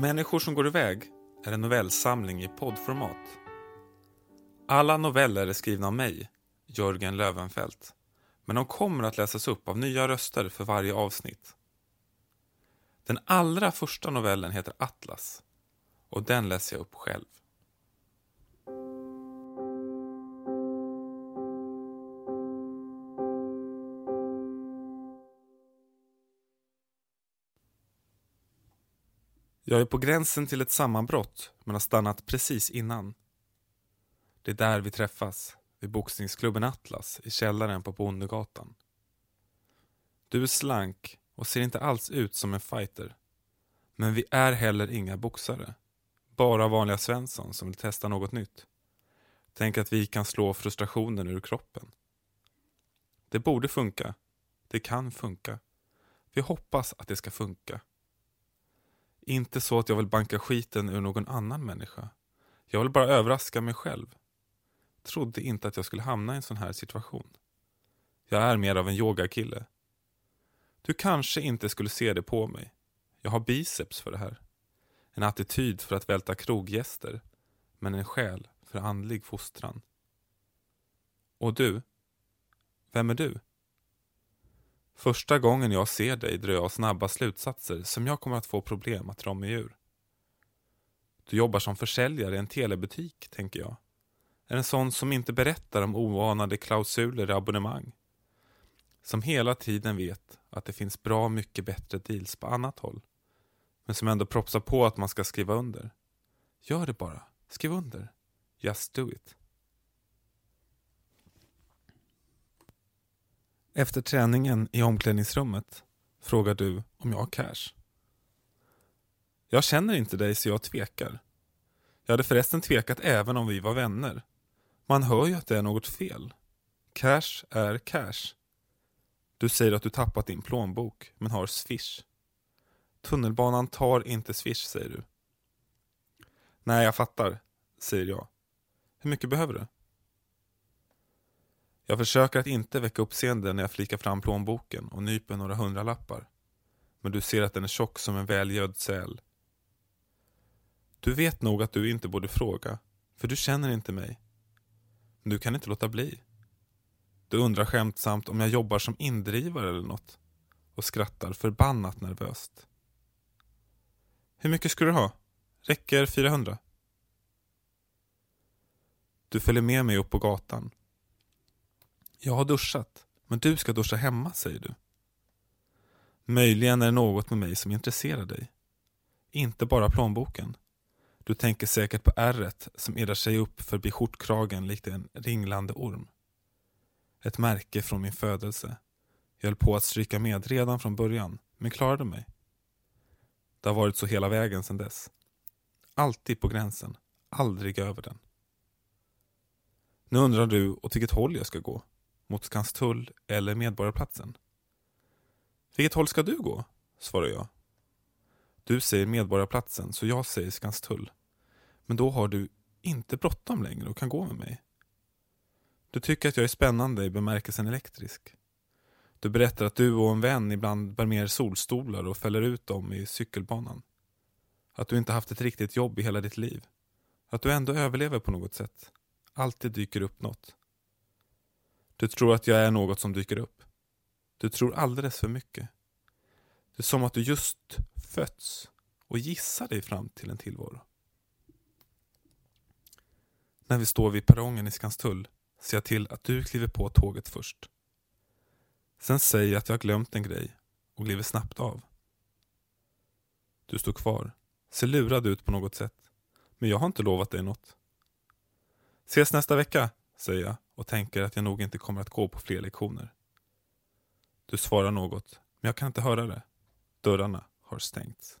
Människor som går iväg är en novellsamling i poddformat. Alla noveller är skrivna av mig, Jörgen Lövenfelt. Men de kommer att läsas upp av nya röster för varje avsnitt. Den allra första novellen heter Atlas och den läser jag upp själv. Jag är på gränsen till ett sammanbrott men har stannat precis innan. Det är där vi träffas, vid boxningsklubben Atlas i källaren på Bondegatan. Du är slank och ser inte alls ut som en fighter. Men vi är heller inga boxare. Bara vanliga Svensson som vill testa något nytt. Tänk att vi kan slå frustrationen ur kroppen. Det borde funka. Det kan funka. Vi hoppas att det ska funka. Inte så att jag vill banka skiten ur någon annan människa. Jag vill bara överraska mig själv. Trodde inte att jag skulle hamna i en sån här situation. Jag är mer av en yogakille. Du kanske inte skulle se det på mig. Jag har biceps för det här. En attityd för att välta kroggäster. Men en själ för andlig fostran. Och du? Vem är du? Första gången jag ser dig drar jag snabba slutsatser som jag kommer att få problem att dra mig ur. Du jobbar som försäljare i en telebutik, tänker jag. Är en sån som inte berättar om oanade klausuler i abonnemang. Som hela tiden vet att det finns bra mycket bättre deals på annat håll. Men som ändå propsar på att man ska skriva under. Gör det bara. Skriv under. Just do it. Efter träningen i omklädningsrummet frågar du om jag har cash. Jag känner inte dig så jag tvekar. Jag hade förresten tvekat även om vi var vänner. Man hör ju att det är något fel. Cash är cash. Du säger att du tappat din plånbok men har swish. Tunnelbanan tar inte swish säger du. Nej, jag fattar, säger jag. Hur mycket behöver du? Jag försöker att inte väcka uppseende när jag flikar fram plånboken och nyper några hundralappar. Men du ser att den är tjock som en välgödd säl. Du vet nog att du inte borde fråga, för du känner inte mig. Men du kan inte låta bli. Du undrar skämtsamt om jag jobbar som indrivare eller något och skrattar förbannat nervöst. Hur mycket skulle du ha? Räcker 400? Du följer med mig upp på gatan jag har duschat, men du ska duscha hemma, säger du. Möjligen är det något med mig som intresserar dig. Inte bara plånboken. Du tänker säkert på ärret som irrar sig upp förbi skjortkragen likt en ringlande orm. Ett märke från min födelse. Jag höll på att stryka med redan från början, men klarade mig. Det har varit så hela vägen sedan dess. Alltid på gränsen, aldrig över den. Nu undrar du åt vilket håll jag ska gå mot Skanstull eller Medborgarplatsen. Vilket håll ska du gå? svarar jag. Du säger Medborgarplatsen, så jag säger Skanstull. Men då har du inte bråttom längre och kan gå med mig. Du tycker att jag är spännande i bemärkelsen elektrisk. Du berättar att du och en vän ibland bär med er solstolar och fäller ut dem i cykelbanan. Att du inte haft ett riktigt jobb i hela ditt liv. Att du ändå överlever på något sätt. Alltid dyker upp något. Du tror att jag är något som dyker upp. Du tror alldeles för mycket. Det är som att du just fötts och gissar dig fram till en tillvaro. När vi står vid perrongen i Skanstull ser jag till att du kliver på tåget först. Sen säger jag att jag har glömt en grej och kliver snabbt av. Du står kvar, ser lurad ut på något sätt. Men jag har inte lovat dig något. Ses nästa vecka, säger jag och tänker att jag nog inte kommer att gå på fler lektioner. Du svarar något, men jag kan inte höra det. Dörrarna har stängts.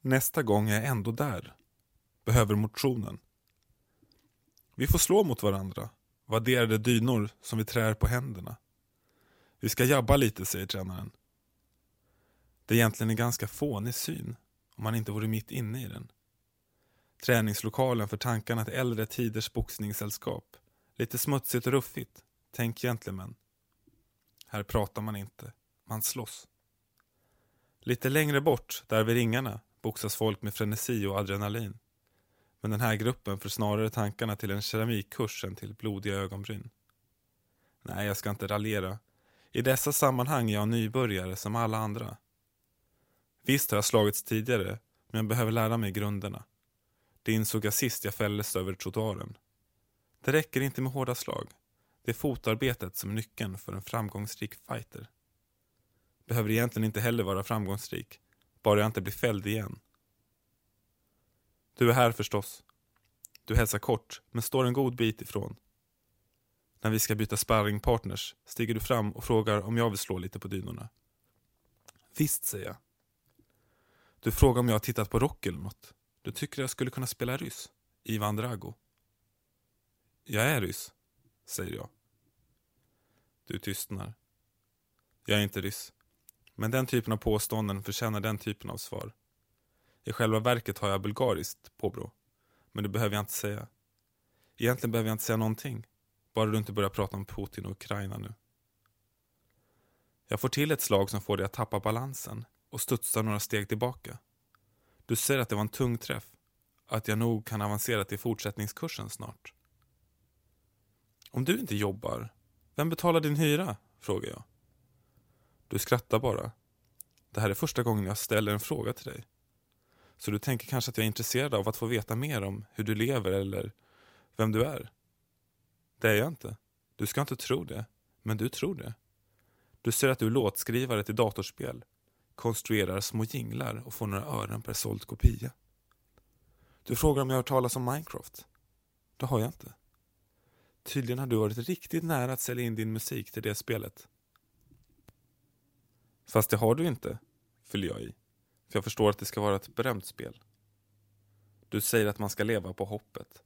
Nästa gång är jag ändå där. Behöver motionen. Vi får slå mot varandra. Vadderade dynor som vi trär på händerna. Vi ska jabba lite, säger tränaren. Det är egentligen en ganska fånig syn om man inte vore mitt inne i den. Träningslokalen för tankarna till äldre tiders boxningssällskap. Lite smutsigt och ruffigt. Tänk gentlemen. Här pratar man inte, man slåss. Lite längre bort, där vid ringarna, boxas folk med frenesi och adrenalin. Men den här gruppen för snarare tankarna till en keramikkurs än till blodiga ögonbryn. Nej, jag ska inte raljera. I dessa sammanhang är jag nybörjare som alla andra. Visst har jag slagits tidigare, men jag behöver lära mig grunderna. Det insåg jag sist jag fälldes över trottoaren. Det räcker inte med hårda slag. Det är fotarbetet som är nyckeln för en framgångsrik fighter. Behöver egentligen inte heller vara framgångsrik, bara jag inte blir fälld igen. Du är här förstås. Du hälsar kort, men står en god bit ifrån. När vi ska byta sparringpartners stiger du fram och frågar om jag vill slå lite på dynorna. Visst, säger jag. Du frågar om jag har tittat på rock eller något. Du tycker jag skulle kunna spela ryss. Ivan Drago. Jag är ryss, säger jag. Du tystnar. Jag är inte ryss. Men den typen av påståenden förtjänar den typen av svar. I själva verket har jag bulgariskt påbrå. Men det behöver jag inte säga. Egentligen behöver jag inte säga någonting. Bara du inte börjar prata om Putin och Ukraina nu. Jag får till ett slag som får dig att tappa balansen och studsa några steg tillbaka. Du säger att det var en tung träff. Att jag nog kan avancera till fortsättningskursen snart. Om du inte jobbar, vem betalar din hyra? frågar jag. Du skrattar bara. Det här är första gången jag ställer en fråga till dig. Så du tänker kanske att jag är intresserad av att få veta mer om hur du lever eller vem du är. Det är jag inte. Du ska inte tro det, men du tror det. Du säger att du är låtskrivare till datorspel, konstruerar små jinglar och får några ören per såld kopia. Du frågar om jag har hört talas om Minecraft. Det har jag inte. Tydligen har du varit riktigt nära att sälja in din musik till det spelet. Fast det har du inte, fyller jag i. För jag förstår att det ska vara ett berömt spel. Du säger att man ska leva på hoppet.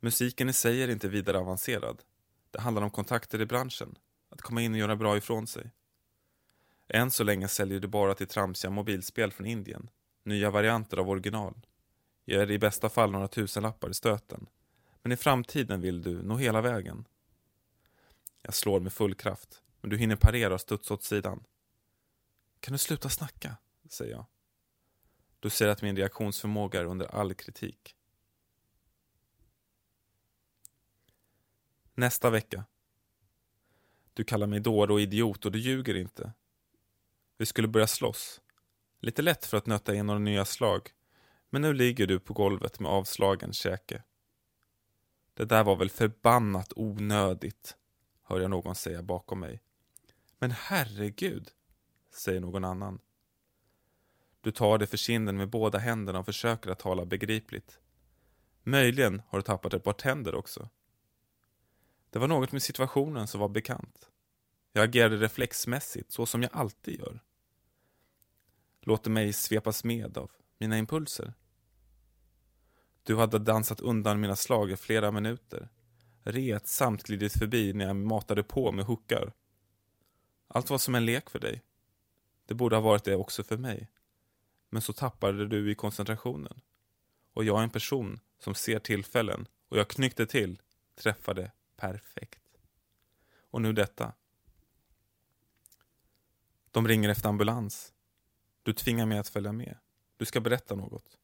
Musiken i sig är inte vidare avancerad. Det handlar om kontakter i branschen, att komma in och göra bra ifrån sig. Än så länge säljer du bara till tramsiga mobilspel från Indien, nya varianter av original. Ger i bästa fall några tusenlappar i stöten. Men i framtiden vill du nå hela vägen. Jag slår med full kraft, men du hinner parera och studsa åt sidan. Kan du sluta snacka? säger jag. Du ser att min reaktionsförmåga är under all kritik. Nästa vecka. Du kallar mig dåre och idiot och du ljuger inte. Vi skulle börja slåss. Lite lätt för att nöta in några nya slag. Men nu ligger du på golvet med avslagen käke. Det där var väl förbannat onödigt, hör jag någon säga bakom mig. Men herregud, säger någon annan. Du tar det för kinden med båda händerna och försöker att tala begripligt. Möjligen har du tappat ett par tänder också. Det var något med situationen som var bekant. Jag agerade reflexmässigt, så som jag alltid gör. Låter mig svepas med av mina impulser. Du hade dansat undan mina slag i flera minuter. Retsamt glidit förbi när jag matade på med hookar. Allt var som en lek för dig. Det borde ha varit det också för mig. Men så tappade du i koncentrationen. Och jag är en person som ser tillfällen och jag knyckte till, träffade perfekt. Och nu detta. De ringer efter ambulans. Du tvingar mig att följa med. Du ska berätta något.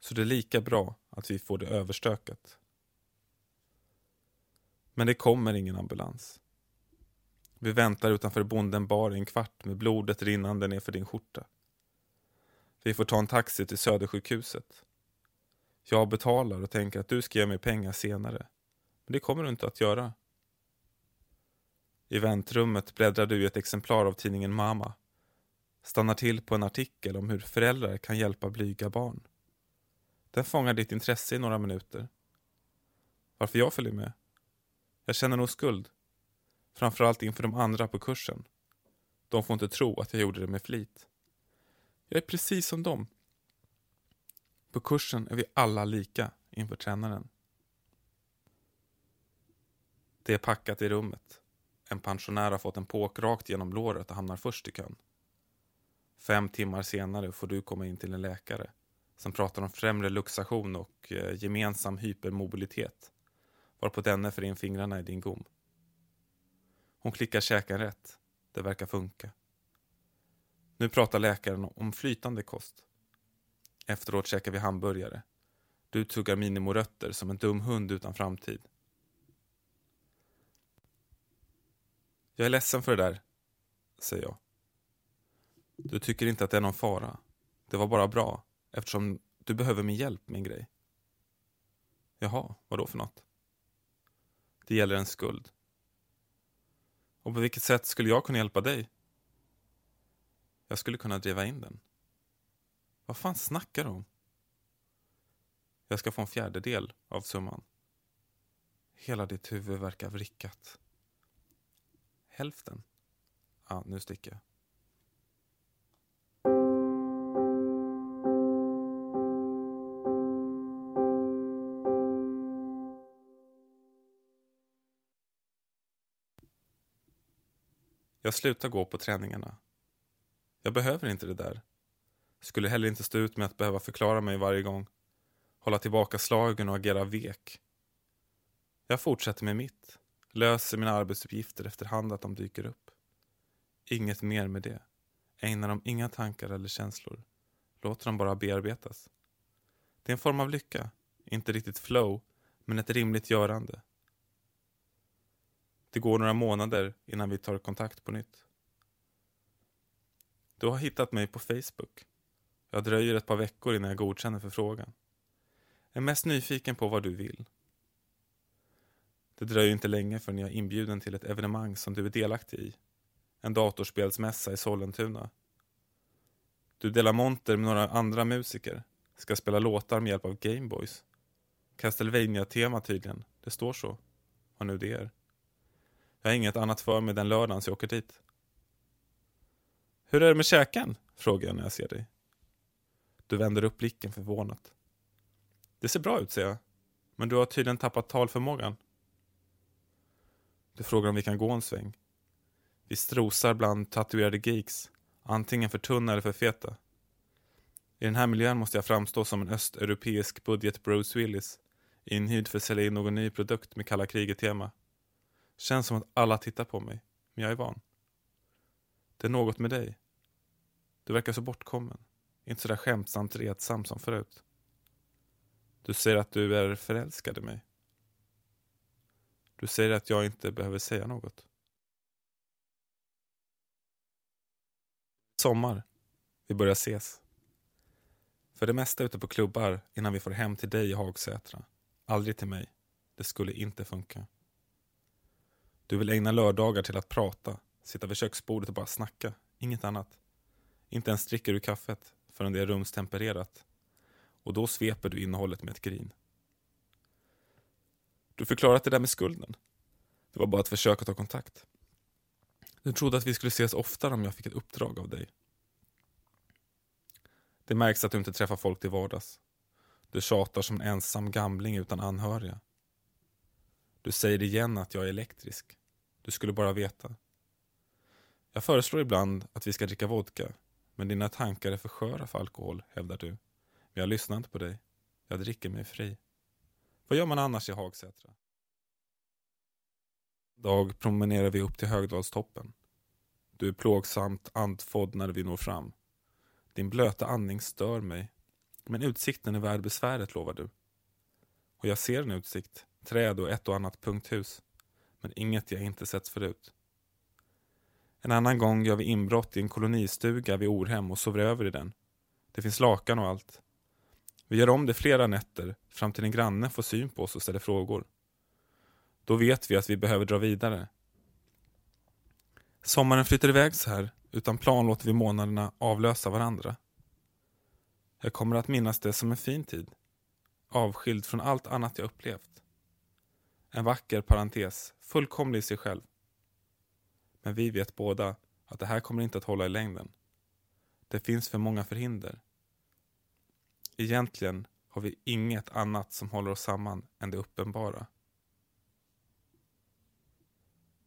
Så det är lika bra att vi får det överstökat. Men det kommer ingen ambulans. Vi väntar utanför bonden bar en kvart med blodet rinnande nerför din skjorta. Vi får ta en taxi till Södersjukhuset. Jag betalar och tänker att du ska ge mig pengar senare. Men det kommer du inte att göra. I väntrummet bläddrar du i ett exemplar av tidningen Mama. Stannar till på en artikel om hur föräldrar kan hjälpa blyga barn. Den fångar ditt intresse i några minuter. Varför jag följer med? Jag känner nog skuld. Framförallt inför de andra på kursen. De får inte tro att jag gjorde det med flit. Jag är precis som dem. På kursen är vi alla lika inför tränaren. Det är packat i rummet. En pensionär har fått en påk rakt genom låret och hamnar först i kön. Fem timmar senare får du komma in till en läkare som pratar om främre luxation och eh, gemensam hypermobilitet varpå denne för in fingrarna i din gom. Hon klickar käken rätt. Det verkar funka. Nu pratar läkaren om flytande kost. Efteråt käkar vi hamburgare. Du tuggar minimorötter som en dum hund utan framtid. Jag är ledsen för det där, säger jag. Du tycker inte att det är någon fara. Det var bara bra, eftersom du behöver min hjälp med en grej. Jaha, vad då för något? Det gäller en skuld. Och på vilket sätt skulle jag kunna hjälpa dig? Jag skulle kunna driva in den. Vad fan snackar du om? Jag ska få en fjärdedel av summan. Hela ditt huvud verkar vrickat. Hälften? Ja, nu sticker jag. Jag slutar gå på träningarna. Jag behöver inte det där. Skulle heller inte stå ut med att behöva förklara mig varje gång. Hålla tillbaka slagen och agera vek. Jag fortsätter med mitt. Löser mina arbetsuppgifter efterhand att de dyker upp. Inget mer med det. Ägnar dem inga tankar eller känslor. Låter dem bara bearbetas. Det är en form av lycka. Inte riktigt flow, men ett rimligt görande. Det går några månader innan vi tar kontakt på nytt. Du har hittat mig på Facebook. Jag dröjer ett par veckor innan jag godkänner förfrågan. Jag är mest nyfiken på vad du vill. Det dröjer inte länge förrän jag är inbjuden till ett evenemang som du är delaktig i. En datorspelsmässa i Sollentuna. Du delar monter med några andra musiker. Ska spela låtar med hjälp av Gameboys. Castlevania-tema tydligen. Det står så. Vad nu det är. Jag har inget annat för mig den lördagen så jag åker dit. Hur är det med käken? frågar jag när jag ser dig. Du vänder upp blicken förvånat. Det ser bra ut, säger jag. Men du har tydligen tappat talförmågan. Du frågar om vi kan gå en sväng. Vi strosar bland tatuerade geeks, antingen för tunna eller för feta. I den här miljön måste jag framstå som en östeuropeisk budget Bruce Willis, inhyrd för att sälja in någon ny produkt med kalla kriget-tema. Känns som att alla tittar på mig, men jag är van. Det är något med dig. Du verkar så bortkommen. Inte så där skämtsamt retsam som förut. Du säger att du är förälskad i mig. Du säger att jag inte behöver säga något. Sommar. Vi börjar ses. För det mesta ute på klubbar innan vi får hem till dig i Hagsätra. Aldrig till mig. Det skulle inte funka. Du vill ägna lördagar till att prata, sitta vid köksbordet och bara snacka. Inget annat. Inte ens dricker du kaffet förrän det är rumstempererat. Och då sveper du innehållet med ett grin. Du förklarar det där med skulden, det var bara ett försök att ta kontakt. Du trodde att vi skulle ses oftare om jag fick ett uppdrag av dig. Det märks att du inte träffar folk till vardags. Du tjatar som en ensam gamling utan anhöriga. Du säger igen att jag är elektrisk. Du skulle bara veta. Jag föreslår ibland att vi ska dricka vodka, men dina tankar är för sköra för alkohol, hävdar du. Men jag lyssnar inte på dig. Jag dricker mig fri. Vad gör man annars i Hagsätra? dag promenerar vi upp till Högdalstoppen. Du är plågsamt andfådd när vi når fram. Din blöta andning stör mig. Men utsikten är värd besväret, lovar du. Och jag ser en utsikt träd och ett och annat punkthus. Men inget jag inte sett förut. En annan gång gör vi inbrott i en kolonistuga vid Orhem och sover över i den. Det finns lakan och allt. Vi gör om det flera nätter fram till en granne får syn på oss och ställer frågor. Då vet vi att vi behöver dra vidare. Sommaren flyter iväg så här. Utan plan låter vi månaderna avlösa varandra. Jag kommer att minnas det som en fin tid. Avskild från allt annat jag upplevt. En vacker parentes, fullkomlig i sig själv. Men vi vet båda att det här kommer inte att hålla i längden. Det finns för många förhinder. Egentligen har vi inget annat som håller oss samman än det uppenbara.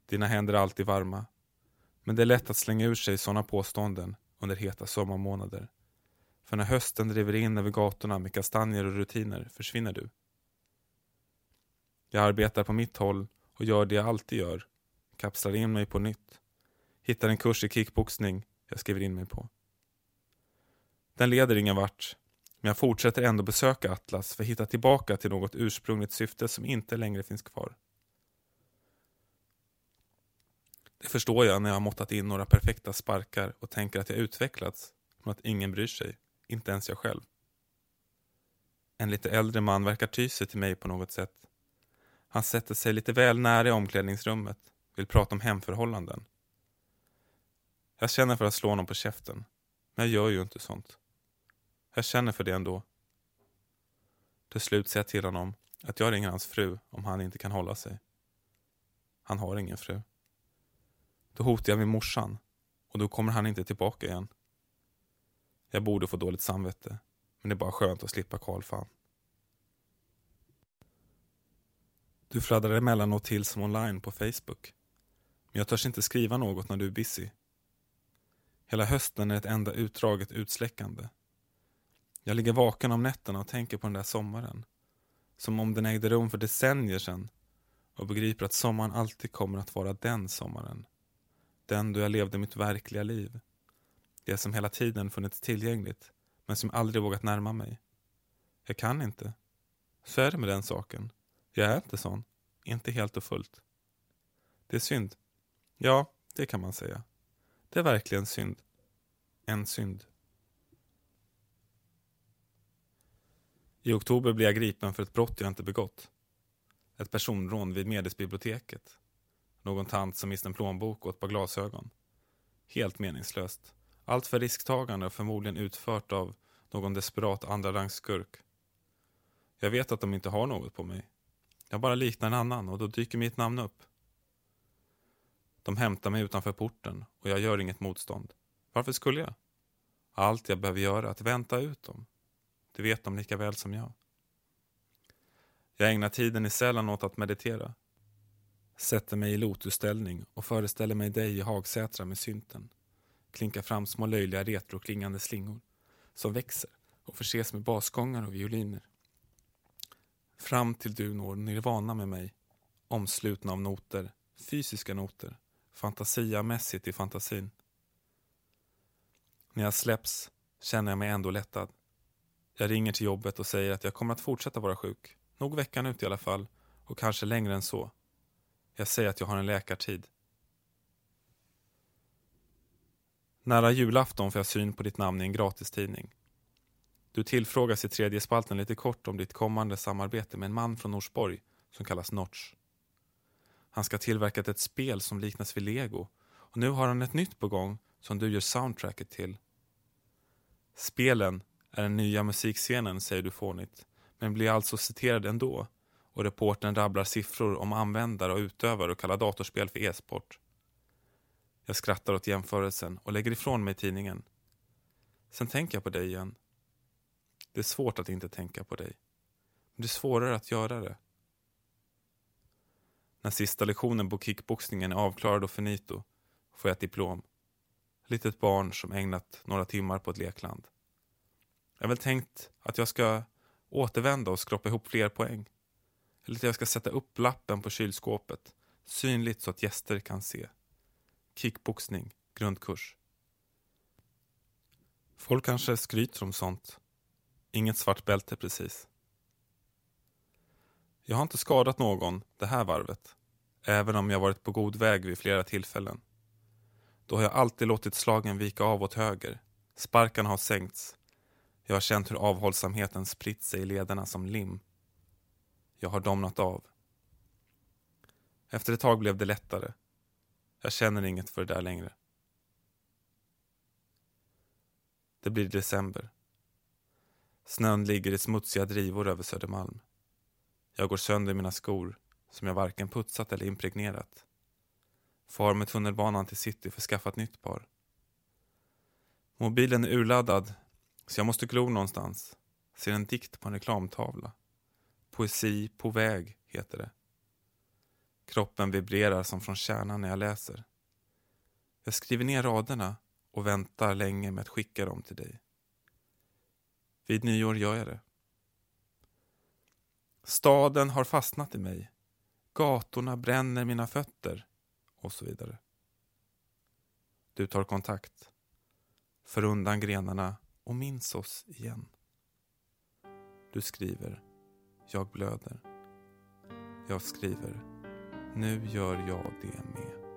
Dina händer är alltid varma. Men det är lätt att slänga ur sig sådana påståenden under heta sommarmånader. För när hösten driver in över gatorna med kastanjer och rutiner försvinner du. Jag arbetar på mitt håll och gör det jag alltid gör. Kapslar in mig på nytt. Hittar en kurs i kickboxning jag skriver in mig på. Den leder ingen vart, men jag fortsätter ändå besöka Atlas för att hitta tillbaka till något ursprungligt syfte som inte längre finns kvar. Det förstår jag när jag har måttat in några perfekta sparkar och tänker att jag utvecklats från att ingen bryr sig, inte ens jag själv. En lite äldre man verkar ty sig till mig på något sätt. Han sätter sig lite väl nära i omklädningsrummet, vill prata om hemförhållanden. Jag känner för att slå honom på käften, men jag gör ju inte sånt. Jag känner för det ändå. Till slut säger jag till honom att jag ringer hans fru om han inte kan hålla sig. Han har ingen fru. Då hotar jag med morsan och då kommer han inte tillbaka igen. Jag borde få dåligt samvete, men det är bara skönt att slippa Karl fan. Du fladdrar emellanåt till som online på Facebook. Men jag törs inte skriva något när du är busy. Hela hösten är ett enda utdraget utsläckande. Jag ligger vaken om nätterna och tänker på den där sommaren. Som om den ägde rum för decennier sedan och begriper att sommaren alltid kommer att vara den sommaren. Den då jag levde mitt verkliga liv. Det som hela tiden funnits tillgängligt men som aldrig vågat närma mig. Jag kan inte. Så är det med den saken. Jag är inte sån. Inte helt och fullt. Det är synd. Ja, det kan man säga. Det är verkligen synd. En synd. I oktober blir jag gripen för ett brott jag inte begått. Ett personrån vid Medisbiblioteket. Någon tant som mist en plånbok och ett par glasögon. Helt meningslöst. Allt för risktagande och förmodligen utfört av någon desperat andra. Jag vet att de inte har något på mig. Jag bara liknar en annan och då dyker mitt namn upp. De hämtar mig utanför porten och jag gör inget motstånd. Varför skulle jag? Allt jag behöver göra är att vänta ut dem. Det vet de lika väl som jag. Jag ägnar tiden i cellen åt att meditera. Sätter mig i lotusställning och föreställer mig dig i Hagsätra med synten. Klinkar fram små löjliga retroklingande slingor som växer och förses med basgångar och violiner. Fram till du når nirvana med mig, omslutna av noter, fysiska noter, fantasiamässigt i fantasin. När jag släpps känner jag mig ändå lättad. Jag ringer till jobbet och säger att jag kommer att fortsätta vara sjuk. Nog veckan ut i alla fall och kanske längre än så. Jag säger att jag har en läkartid. Nära julafton får jag syn på ditt namn i en gratistidning. Du tillfrågas i tredje spalten lite kort om ditt kommande samarbete med en man från Norsborg som kallas Notch. Han ska tillverka ett spel som liknas vid lego och nu har han ett nytt på gång som du gör soundtracket till. Spelen är den nya musikscenen, säger du fånigt, men blir alltså citerad ändå och reporten rabblar siffror om användare och utövare och kallar datorspel för e-sport. Jag skrattar åt jämförelsen och lägger ifrån mig tidningen. Sen tänker jag på dig igen. Det är svårt att inte tänka på dig. Men det är svårare att göra det. När sista lektionen på kickboxningen är avklarad och finito får jag ett diplom. Litet barn som ägnat några timmar på ett lekland. Jag har väl tänkt att jag ska återvända och skrapa ihop fler poäng. Eller att jag ska sätta upp lappen på kylskåpet, synligt så att gäster kan se. Kickboxning, grundkurs. Folk kanske skryter om sånt. Inget svart bälte precis. Jag har inte skadat någon det här varvet, även om jag varit på god väg vid flera tillfällen. Då har jag alltid låtit slagen vika av åt höger. Sparkarna har sänkts. Jag har känt hur avhållsamheten spritt sig i lederna som lim. Jag har domnat av. Efter ett tag blev det lättare. Jag känner inget för det där längre. Det blir december. Snön ligger i smutsiga drivor över Södermalm. Jag går sönder i mina skor som jag varken putsat eller impregnerat. Far med tunnelbanan till city för att skaffa ett nytt par. Mobilen är urladdad så jag måste glo någonstans. Ser en dikt på en reklamtavla. Poesi på väg heter det. Kroppen vibrerar som från kärnan när jag läser. Jag skriver ner raderna och väntar länge med att skicka dem till dig. Vid nyår gör jag det. Staden har fastnat i mig. Gatorna bränner mina fötter. Och så vidare. Du tar kontakt. För undan grenarna och minns oss igen. Du skriver Jag blöder. Jag skriver Nu gör jag det med.